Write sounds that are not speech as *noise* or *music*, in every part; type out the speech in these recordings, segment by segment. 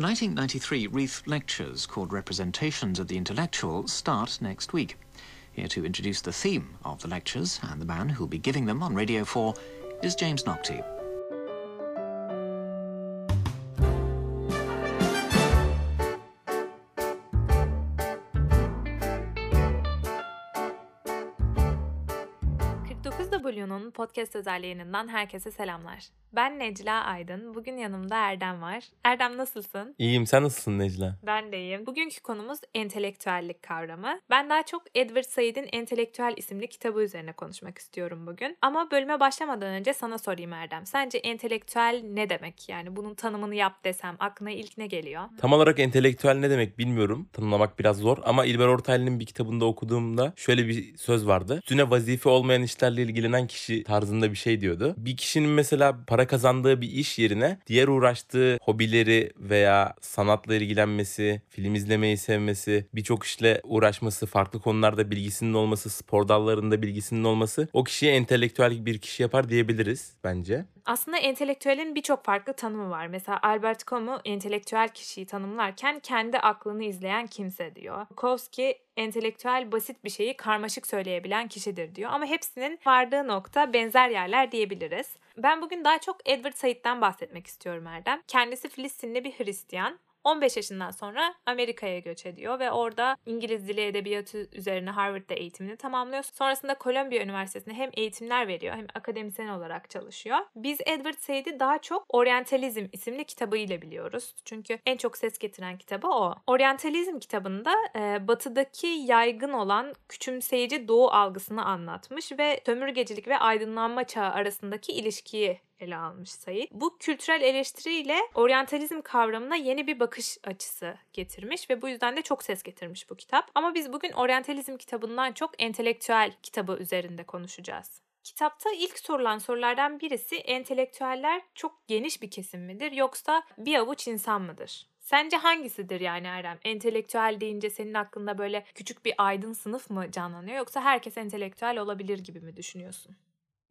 The 1993 Reith Lectures, called Representations of the Intellectual, start next week. Here to introduce the theme of the lectures and the man who'll be giving them on Radio 4 is James Nocty. Podcast özel yayınından herkese selamlar. Ben Necla Aydın. Bugün yanımda Erdem var. Erdem nasılsın? İyiyim. Sen nasılsın Necla? Ben de iyiyim. Bugünkü konumuz entelektüellik kavramı. Ben daha çok Edward Said'in Entelektüel isimli kitabı üzerine konuşmak istiyorum bugün. Ama bölüme başlamadan önce sana sorayım Erdem. Sence entelektüel ne demek? Yani bunun tanımını yap desem aklına ilk ne geliyor? Tam olarak entelektüel ne demek bilmiyorum. Tanımlamak biraz zor ama İlber Ortaylı'nın bir kitabında okuduğumda şöyle bir söz vardı. Üstüne vazife olmayan işlerle ilgilenen kişi tarzında bir şey diyordu. Bir kişinin mesela para kazandığı bir iş yerine diğer uğraştığı hobileri veya sanatla ilgilenmesi, film izlemeyi sevmesi, birçok işle uğraşması, farklı konularda bilgisinin olması, spor dallarında bilgisinin olması o kişiyi entelektüel bir kişi yapar diyebiliriz bence. Aslında entelektüelin birçok farklı tanımı var. Mesela Albert Camus entelektüel kişiyi tanımlarken kendi aklını izleyen kimse diyor. Bukowski entelektüel basit bir şeyi karmaşık söyleyebilen kişidir diyor. Ama hepsinin vardığı nokta benzer yerler diyebiliriz. Ben bugün daha çok Edward Said'den bahsetmek istiyorum Erdem. Kendisi Filistinli bir Hristiyan 15 yaşından sonra Amerika'ya göç ediyor ve orada İngiliz dili edebiyatı üzerine Harvard'da eğitimini tamamlıyor. Sonrasında Columbia Üniversitesi'nde hem eğitimler veriyor hem akademisyen olarak çalışıyor. Biz Edward Said'i daha çok Orientalizm isimli kitabıyla biliyoruz. Çünkü en çok ses getiren kitabı o. Orientalizm kitabında e, batıdaki yaygın olan küçümseyici doğu algısını anlatmış ve sömürgecilik ve aydınlanma çağı arasındaki ilişkiyi ele almış Said. Bu kültürel eleştiriyle oryantalizm kavramına yeni bir bakış açısı getirmiş ve bu yüzden de çok ses getirmiş bu kitap. Ama biz bugün oryantalizm kitabından çok entelektüel kitabı üzerinde konuşacağız. Kitapta ilk sorulan sorulardan birisi entelektüeller çok geniş bir kesim midir yoksa bir avuç insan mıdır? Sence hangisidir yani Erdem? Entelektüel deyince senin hakkında böyle küçük bir aydın sınıf mı canlanıyor yoksa herkes entelektüel olabilir gibi mi düşünüyorsun?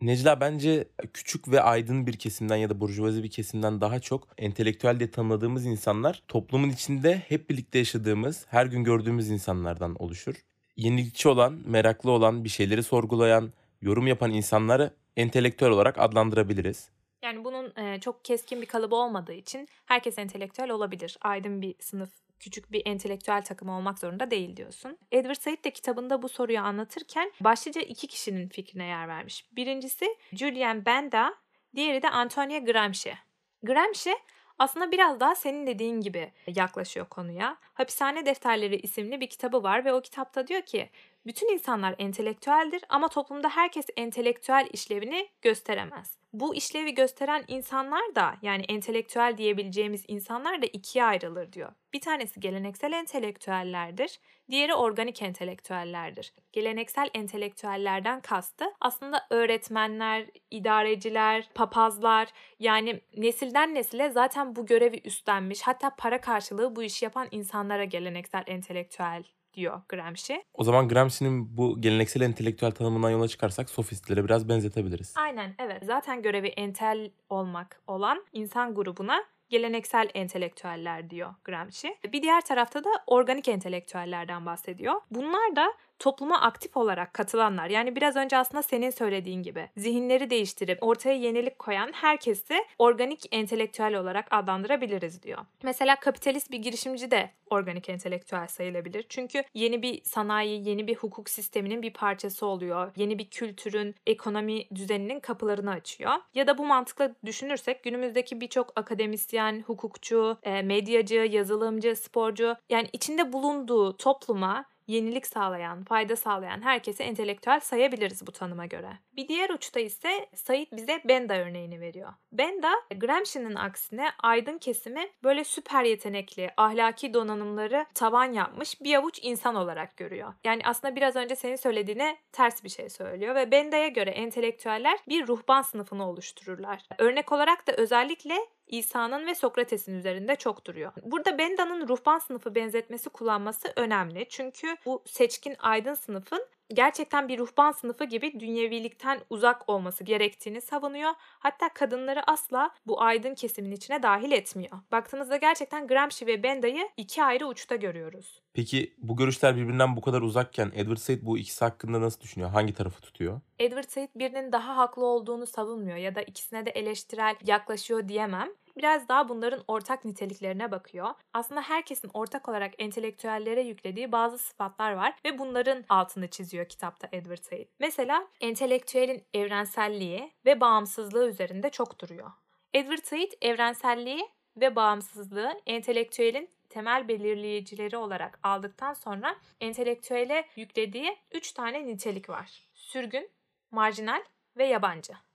Necla bence küçük ve aydın bir kesimden ya da burjuvazi bir kesimden daha çok entelektüel diye tanımladığımız insanlar toplumun içinde hep birlikte yaşadığımız, her gün gördüğümüz insanlardan oluşur. Yenilikçi olan, meraklı olan, bir şeyleri sorgulayan, yorum yapan insanları entelektüel olarak adlandırabiliriz. Yani bunun e, çok keskin bir kalıbı olmadığı için herkes entelektüel olabilir. Aydın bir sınıf küçük bir entelektüel takım olmak zorunda değil diyorsun. Edward Said de kitabında bu soruyu anlatırken başlıca iki kişinin fikrine yer vermiş. Birincisi Julian Benda, diğeri de Antonia Gramsci. Gramsci aslında biraz daha senin dediğin gibi yaklaşıyor konuya. Hapishane Defterleri isimli bir kitabı var ve o kitapta diyor ki bütün insanlar entelektüeldir ama toplumda herkes entelektüel işlevini gösteremez. Bu işlevi gösteren insanlar da yani entelektüel diyebileceğimiz insanlar da ikiye ayrılır diyor. Bir tanesi geleneksel entelektüellerdir, diğeri organik entelektüellerdir. Geleneksel entelektüellerden kastı aslında öğretmenler, idareciler, papazlar yani nesilden nesile zaten bu görevi üstlenmiş hatta para karşılığı bu işi yapan insanlara geleneksel entelektüel diyor Gramsci. O zaman Gramsci'nin bu geleneksel entelektüel tanımından yola çıkarsak sofistlere biraz benzetebiliriz. Aynen evet. Zaten görevi entel olmak olan insan grubuna geleneksel entelektüeller diyor Gramsci. Bir diğer tarafta da organik entelektüellerden bahsediyor. Bunlar da topluma aktif olarak katılanlar yani biraz önce aslında senin söylediğin gibi zihinleri değiştirip ortaya yenilik koyan herkesi organik entelektüel olarak adlandırabiliriz diyor. Mesela kapitalist bir girişimci de organik entelektüel sayılabilir. Çünkü yeni bir sanayi, yeni bir hukuk sisteminin bir parçası oluyor. Yeni bir kültürün, ekonomi düzeninin kapılarını açıyor. Ya da bu mantıkla düşünürsek günümüzdeki birçok akademisyen, hukukçu, medyacı, yazılımcı, sporcu yani içinde bulunduğu topluma yenilik sağlayan, fayda sağlayan herkese entelektüel sayabiliriz bu tanıma göre. Bir diğer uçta ise Said bize Benda örneğini veriyor. Benda, Gramsci'nin aksine aydın kesimi böyle süper yetenekli, ahlaki donanımları tavan yapmış bir avuç insan olarak görüyor. Yani aslında biraz önce senin söylediğine ters bir şey söylüyor ve Benda'ya göre entelektüeller bir ruhban sınıfını oluştururlar. Örnek olarak da özellikle İsa'nın ve Sokrates'in üzerinde çok duruyor. Burada Benda'nın ruhban sınıfı benzetmesi kullanması önemli. Çünkü bu seçkin aydın sınıfın gerçekten bir ruhban sınıfı gibi dünyevilikten uzak olması gerektiğini savunuyor. Hatta kadınları asla bu aydın kesimin içine dahil etmiyor. Baktığımızda gerçekten Gramsci ve Benda'yı iki ayrı uçta görüyoruz. Peki bu görüşler birbirinden bu kadar uzakken Edward Said bu ikisi hakkında nasıl düşünüyor? Hangi tarafı tutuyor? Edward Said birinin daha haklı olduğunu savunmuyor ya da ikisine de eleştirel yaklaşıyor diyemem biraz daha bunların ortak niteliklerine bakıyor. Aslında herkesin ortak olarak entelektüellere yüklediği bazı sıfatlar var ve bunların altını çiziyor kitapta Edward Said. Mesela entelektüelin evrenselliği ve bağımsızlığı üzerinde çok duruyor. Edward Said evrenselliği ve bağımsızlığı entelektüelin temel belirleyicileri olarak aldıktan sonra entelektüele yüklediği 3 tane nitelik var. Sürgün, marjinal ve yabancı.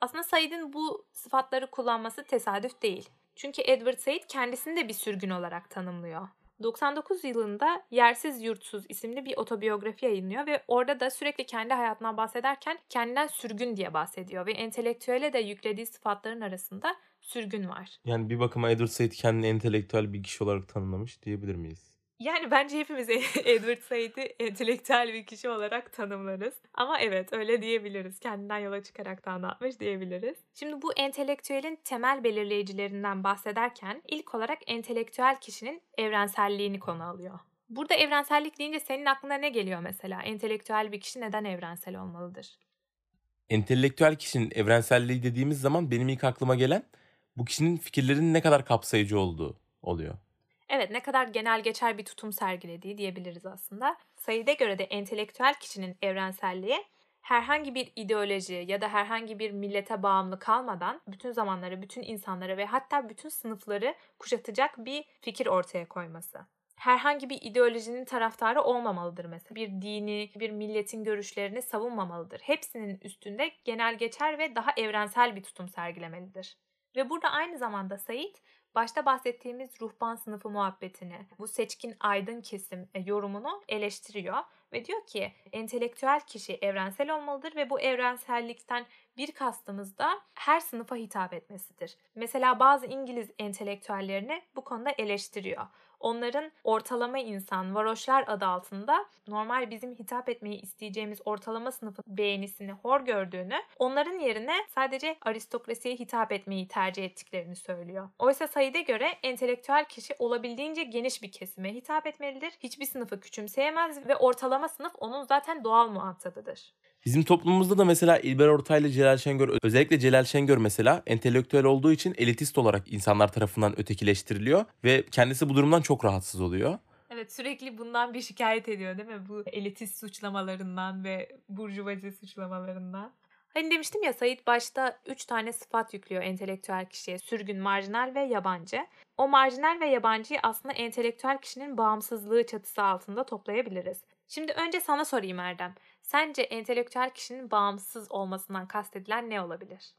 Aslında Said'in bu sıfatları kullanması tesadüf değil. Çünkü Edward Said kendisini de bir sürgün olarak tanımlıyor. 99 yılında Yersiz Yurtsuz isimli bir otobiyografi yayınlıyor ve orada da sürekli kendi hayatından bahsederken kendinden sürgün diye bahsediyor ve entelektüele de yüklediği sıfatların arasında sürgün var. Yani bir bakıma Edward Said kendini entelektüel bir kişi olarak tanımlamış diyebilir miyiz? Yani bence hepimiz *laughs* Edward Said'i entelektüel bir kişi olarak tanımlarız. Ama evet öyle diyebiliriz. Kendinden yola çıkarak da anlatmış diyebiliriz. Şimdi bu entelektüelin temel belirleyicilerinden bahsederken ilk olarak entelektüel kişinin evrenselliğini konu alıyor. Burada evrensellik deyince senin aklına ne geliyor mesela? Entelektüel bir kişi neden evrensel olmalıdır? Entelektüel kişinin evrenselliği dediğimiz zaman benim ilk aklıma gelen bu kişinin fikirlerinin ne kadar kapsayıcı olduğu oluyor. Evet ne kadar genel geçer bir tutum sergilediği diyebiliriz aslında. Said'e göre de entelektüel kişinin evrenselliği herhangi bir ideoloji ya da herhangi bir millete bağımlı kalmadan bütün zamanları, bütün insanları ve hatta bütün sınıfları kuşatacak bir fikir ortaya koyması. Herhangi bir ideolojinin taraftarı olmamalıdır mesela. Bir dini, bir milletin görüşlerini savunmamalıdır. Hepsinin üstünde genel geçer ve daha evrensel bir tutum sergilemelidir. Ve burada aynı zamanda Said başta bahsettiğimiz ruhban sınıfı muhabbetini, bu seçkin aydın kesim e, yorumunu eleştiriyor ve diyor ki entelektüel kişi evrensel olmalıdır ve bu evrensellikten bir kastımız da her sınıfa hitap etmesidir. Mesela bazı İngiliz entelektüellerini bu konuda eleştiriyor onların ortalama insan, varoşlar adı altında normal bizim hitap etmeyi isteyeceğimiz ortalama sınıfın beğenisini hor gördüğünü, onların yerine sadece aristokrasiye hitap etmeyi tercih ettiklerini söylüyor. Oysa sayıda göre entelektüel kişi olabildiğince geniş bir kesime hitap etmelidir. Hiçbir sınıfı küçümseyemez ve ortalama sınıf onun zaten doğal muhatabıdır. Bizim toplumumuzda da mesela İlber Ortaylı, Celal Şengör özellikle Celal Şengör mesela entelektüel olduğu için elitist olarak insanlar tarafından ötekileştiriliyor ve kendisi bu durumdan çok rahatsız oluyor. Evet sürekli bundan bir şikayet ediyor değil mi? Bu elitist suçlamalarından ve burjuvazi suçlamalarından. Hani demiştim ya Said başta 3 tane sıfat yüklüyor entelektüel kişiye. Sürgün, marjinal ve yabancı. O marjinal ve yabancıyı aslında entelektüel kişinin bağımsızlığı çatısı altında toplayabiliriz. Şimdi önce sana sorayım Erdem. Sence entelektüel kişinin bağımsız olmasından kastedilen ne olabilir?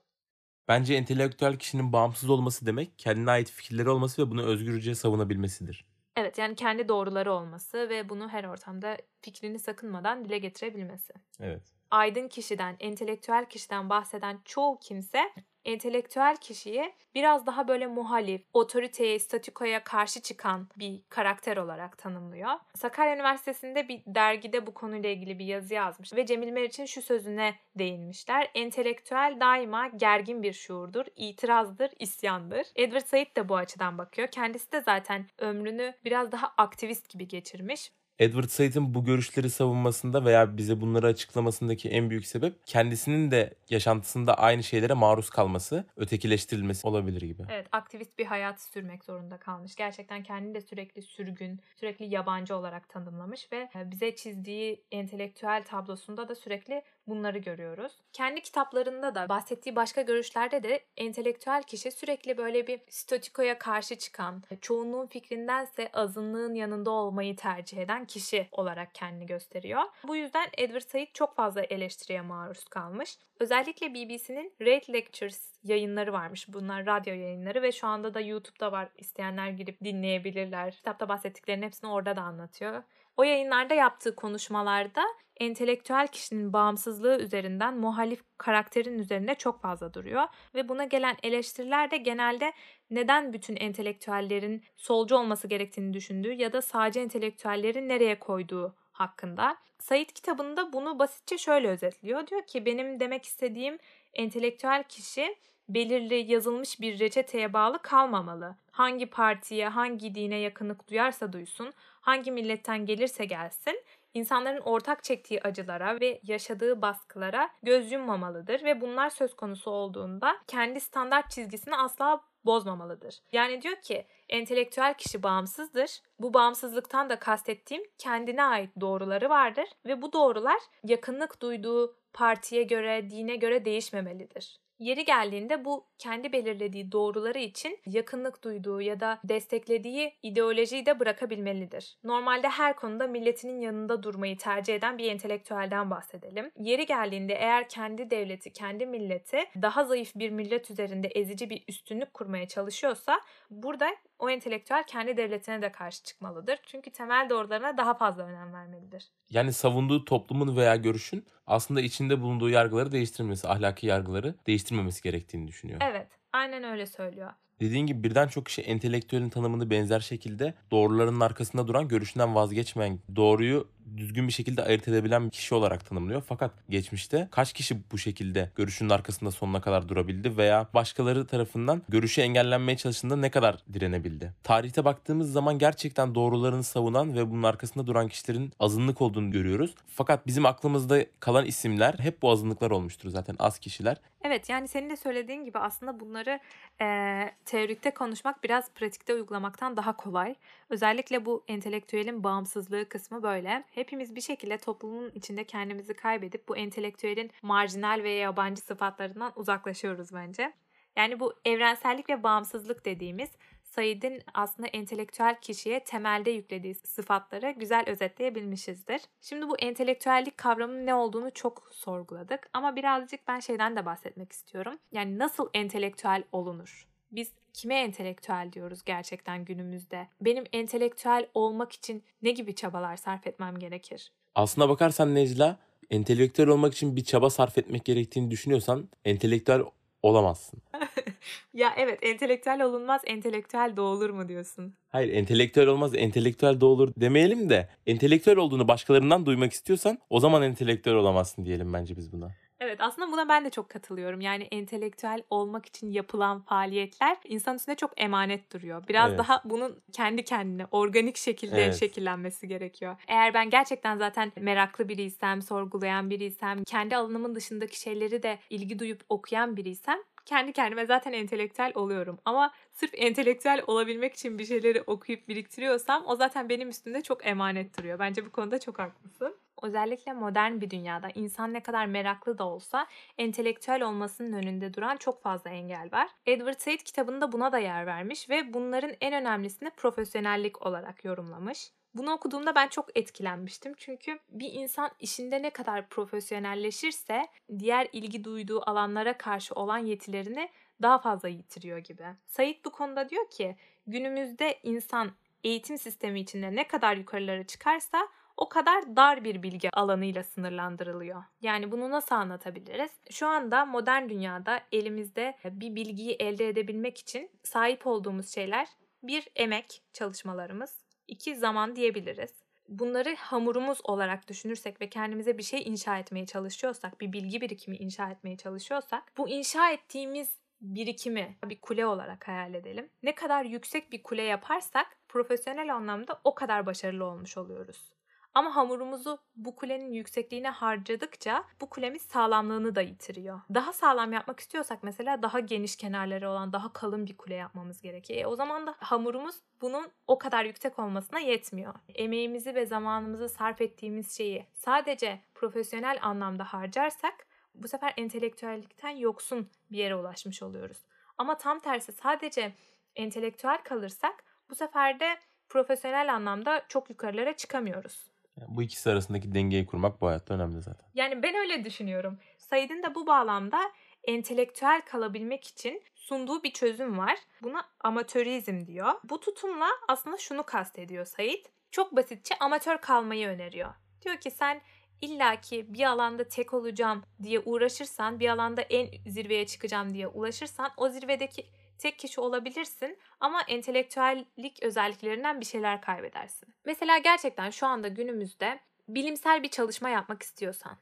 Bence entelektüel kişinin bağımsız olması demek kendine ait fikirleri olması ve bunu özgürce savunabilmesidir. Evet yani kendi doğruları olması ve bunu her ortamda fikrini sakınmadan dile getirebilmesi. Evet. Aydın kişiden, entelektüel kişiden bahseden çoğu kimse entelektüel kişiyi biraz daha böyle muhalif, otoriteye, statükoya karşı çıkan bir karakter olarak tanımlıyor. Sakarya Üniversitesi'nde bir dergide bu konuyla ilgili bir yazı yazmış ve Cemil Meriç'in şu sözüne değinmişler. Entelektüel daima gergin bir şuurdur, itirazdır, isyandır. Edward Said de bu açıdan bakıyor. Kendisi de zaten ömrünü biraz daha aktivist gibi geçirmiş Edward Said'in bu görüşleri savunmasında veya bize bunları açıklamasındaki en büyük sebep kendisinin de yaşantısında aynı şeylere maruz kalması, ötekileştirilmesi olabilir gibi. Evet, aktivist bir hayat sürmek zorunda kalmış. Gerçekten kendini de sürekli sürgün, sürekli yabancı olarak tanımlamış ve e, bize çizdiği entelektüel tablosunda da sürekli bunları görüyoruz. Kendi kitaplarında da bahsettiği başka görüşlerde de entelektüel kişi sürekli böyle bir statikoya karşı çıkan, çoğunluğun fikrindense azınlığın yanında olmayı tercih eden kişi olarak kendini gösteriyor. Bu yüzden Edward Said çok fazla eleştiriye maruz kalmış. Özellikle BBC'nin Red Lectures yayınları varmış. Bunlar radyo yayınları ve şu anda da YouTube'da var. İsteyenler girip dinleyebilirler. Kitapta bahsettiklerinin hepsini orada da anlatıyor. O yayınlarda yaptığı konuşmalarda entelektüel kişinin bağımsızlığı üzerinden muhalif karakterin üzerinde çok fazla duruyor ve buna gelen eleştiriler de genelde neden bütün entelektüellerin solcu olması gerektiğini düşündüğü ya da sadece entelektüellerin nereye koyduğu hakkında. Said kitabında bunu basitçe şöyle özetliyor. Diyor ki benim demek istediğim entelektüel kişi belirli yazılmış bir reçeteye bağlı kalmamalı. Hangi partiye, hangi dine yakınlık duyarsa duysun, hangi milletten gelirse gelsin, insanların ortak çektiği acılara ve yaşadığı baskılara göz yummamalıdır ve bunlar söz konusu olduğunda kendi standart çizgisini asla bozmamalıdır. Yani diyor ki entelektüel kişi bağımsızdır. Bu bağımsızlıktan da kastettiğim kendine ait doğruları vardır ve bu doğrular yakınlık duyduğu partiye göre, dine göre değişmemelidir. Yeri geldiğinde bu kendi belirlediği doğruları için yakınlık duyduğu ya da desteklediği ideolojiyi de bırakabilmelidir. Normalde her konuda milletinin yanında durmayı tercih eden bir entelektüelden bahsedelim. Yeri geldiğinde eğer kendi devleti, kendi milleti daha zayıf bir millet üzerinde ezici bir üstünlük kurmaya çalışıyorsa burada o entelektüel kendi devletine de karşı çıkmalıdır. Çünkü temel doğrularına daha fazla önem vermelidir. Yani savunduğu toplumun veya görüşün aslında içinde bulunduğu yargıları değiştirmesi, ahlaki yargıları değiştirmemesi gerektiğini düşünüyor. Evet, aynen öyle söylüyor. Dediğin gibi birden çok kişi entelektüelin tanımını benzer şekilde doğruların arkasında duran, görüşünden vazgeçmeyen, doğruyu düzgün bir şekilde ayırt edebilen bir kişi olarak tanımlıyor. Fakat geçmişte kaç kişi bu şekilde görüşünün arkasında sonuna kadar durabildi veya başkaları tarafından görüşü engellenmeye çalıştığında ne kadar direnebildi? Tarihte baktığımız zaman gerçekten doğrularını savunan ve bunun arkasında duran kişilerin azınlık olduğunu görüyoruz. Fakat bizim aklımızda kalan isimler hep bu azınlıklar olmuştur zaten az kişiler. Evet yani senin de söylediğin gibi aslında bunları e, teorikte konuşmak biraz pratikte uygulamaktan daha kolay. Özellikle bu entelektüelin bağımsızlığı kısmı böyle. Hepimiz bir şekilde toplumun içinde kendimizi kaybedip bu entelektüelin marjinal ve yabancı sıfatlarından uzaklaşıyoruz bence. Yani bu evrensellik ve bağımsızlık dediğimiz Said'in aslında entelektüel kişiye temelde yüklediği sıfatları güzel özetleyebilmişizdir. Şimdi bu entelektüellik kavramının ne olduğunu çok sorguladık ama birazcık ben şeyden de bahsetmek istiyorum. Yani nasıl entelektüel olunur? Biz kime entelektüel diyoruz gerçekten günümüzde? Benim entelektüel olmak için ne gibi çabalar sarf etmem gerekir? Aslına bakarsan Necla, entelektüel olmak için bir çaba sarf etmek gerektiğini düşünüyorsan entelektüel olamazsın. *laughs* ya evet entelektüel olunmaz entelektüel doğulur mu diyorsun? Hayır entelektüel olmaz entelektüel doğulur demeyelim de entelektüel olduğunu başkalarından duymak istiyorsan o zaman entelektüel olamazsın diyelim bence biz buna. Evet aslında buna ben de çok katılıyorum. Yani entelektüel olmak için yapılan faaliyetler insan üstünde çok emanet duruyor. Biraz evet. daha bunun kendi kendine organik şekilde evet. şekillenmesi gerekiyor. Eğer ben gerçekten zaten meraklı biriysem, sorgulayan biriysem, kendi alanımın dışındaki şeyleri de ilgi duyup okuyan biriysem kendi kendime zaten entelektüel oluyorum. Ama sırf entelektüel olabilmek için bir şeyleri okuyup biriktiriyorsam o zaten benim üstümde çok emanet duruyor. Bence bu konuda çok haklısın. Özellikle modern bir dünyada insan ne kadar meraklı da olsa entelektüel olmasının önünde duran çok fazla engel var. Edward Said kitabında buna da yer vermiş ve bunların en önemlisini profesyonellik olarak yorumlamış. Bunu okuduğumda ben çok etkilenmiştim. Çünkü bir insan işinde ne kadar profesyonelleşirse diğer ilgi duyduğu alanlara karşı olan yetilerini daha fazla yitiriyor gibi. Said bu konuda diyor ki günümüzde insan eğitim sistemi içinde ne kadar yukarılara çıkarsa o kadar dar bir bilgi alanıyla sınırlandırılıyor. Yani bunu nasıl anlatabiliriz? Şu anda modern dünyada elimizde bir bilgiyi elde edebilmek için sahip olduğumuz şeyler bir emek çalışmalarımız, iki zaman diyebiliriz. Bunları hamurumuz olarak düşünürsek ve kendimize bir şey inşa etmeye çalışıyorsak, bir bilgi birikimi inşa etmeye çalışıyorsak, bu inşa ettiğimiz birikimi bir kule olarak hayal edelim. Ne kadar yüksek bir kule yaparsak profesyonel anlamda o kadar başarılı olmuş oluyoruz. Ama hamurumuzu bu kulenin yüksekliğine harcadıkça bu kulemiz sağlamlığını da yitiriyor. Daha sağlam yapmak istiyorsak mesela daha geniş kenarları olan daha kalın bir kule yapmamız gerekiyor. E o zaman da hamurumuz bunun o kadar yüksek olmasına yetmiyor. Emeğimizi ve zamanımızı sarf ettiğimiz şeyi sadece profesyonel anlamda harcarsak bu sefer entelektüellikten yoksun bir yere ulaşmış oluyoruz. Ama tam tersi sadece entelektüel kalırsak bu sefer de profesyonel anlamda çok yukarılara çıkamıyoruz. Yani bu ikisi arasındaki dengeyi kurmak bu hayatta önemli zaten. Yani ben öyle düşünüyorum. Said'in de bu bağlamda entelektüel kalabilmek için sunduğu bir çözüm var. Buna amatörizm diyor. Bu tutumla aslında şunu kastediyor Said. Çok basitçe amatör kalmayı öneriyor. Diyor ki sen illaki bir alanda tek olacağım diye uğraşırsan, bir alanda en zirveye çıkacağım diye ulaşırsan o zirvedeki tek kişi olabilirsin ama entelektüellik özelliklerinden bir şeyler kaybedersin. Mesela gerçekten şu anda günümüzde bilimsel bir çalışma yapmak istiyorsan,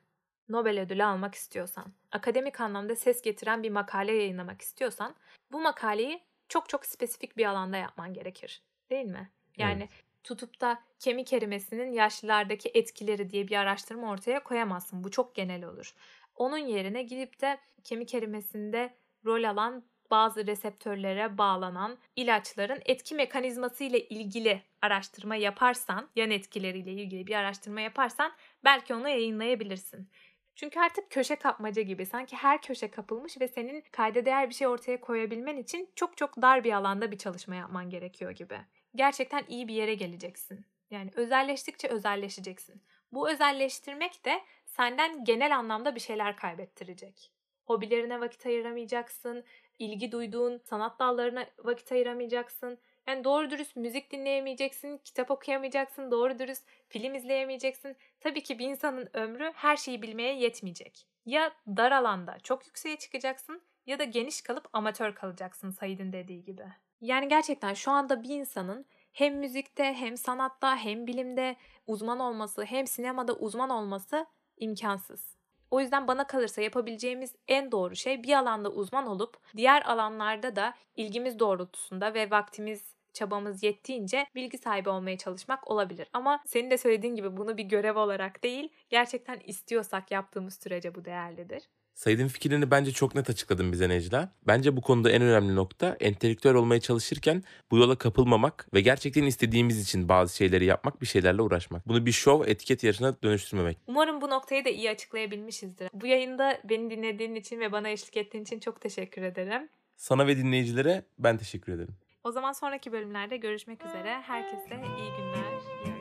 Nobel ödülü almak istiyorsan, akademik anlamda ses getiren bir makale yayınlamak istiyorsan, bu makaleyi çok çok spesifik bir alanda yapman gerekir. Değil mi? Yani Evet. tutup da kemik erimesinin yaşlılardaki etkileri diye bir araştırma ortaya koyamazsın. Bu çok genel olur. Onun yerine gidip de kemik erimesinde rol alan bazı reseptörlere bağlanan ilaçların etki mekanizması ile ilgili araştırma yaparsan, yan etkileriyle ilgili bir araştırma yaparsan belki onu yayınlayabilirsin. Çünkü artık köşe kapmaca gibi sanki her köşe kapılmış ve senin kayda değer bir şey ortaya koyabilmen için çok çok dar bir alanda bir çalışma yapman gerekiyor gibi. Gerçekten iyi bir yere geleceksin. Yani özelleştikçe özelleşeceksin. Bu özelleştirmek de senden genel anlamda bir şeyler kaybettirecek. Hobilerine vakit ayıramayacaksın, ilgi duyduğun sanat dallarına vakit ayıramayacaksın. Yani doğru dürüst müzik dinleyemeyeceksin, kitap okuyamayacaksın, doğru dürüst film izleyemeyeceksin. Tabii ki bir insanın ömrü her şeyi bilmeye yetmeyecek. Ya dar alanda çok yükseğe çıkacaksın ya da geniş kalıp amatör kalacaksın Said'in dediği gibi. Yani gerçekten şu anda bir insanın hem müzikte hem sanatta hem bilimde uzman olması hem sinemada uzman olması imkansız. O yüzden bana kalırsa yapabileceğimiz en doğru şey bir alanda uzman olup diğer alanlarda da ilgimiz doğrultusunda ve vaktimiz çabamız yettiğince bilgi sahibi olmaya çalışmak olabilir. Ama senin de söylediğin gibi bunu bir görev olarak değil, gerçekten istiyorsak yaptığımız sürece bu değerlidir. Said'in fikrini bence çok net açıkladın bize Necla. Bence bu konuda en önemli nokta entelektüel olmaya çalışırken bu yola kapılmamak ve gerçekten istediğimiz için bazı şeyleri yapmak, bir şeylerle uğraşmak. Bunu bir şov, etiket yarışına dönüştürmemek. Umarım bu noktayı da iyi açıklayabilmişizdir. Bu yayında beni dinlediğin için ve bana eşlik ettiğin için çok teşekkür ederim. Sana ve dinleyicilere ben teşekkür ederim. O zaman sonraki bölümlerde görüşmek üzere. Herkese iyi günler. iyi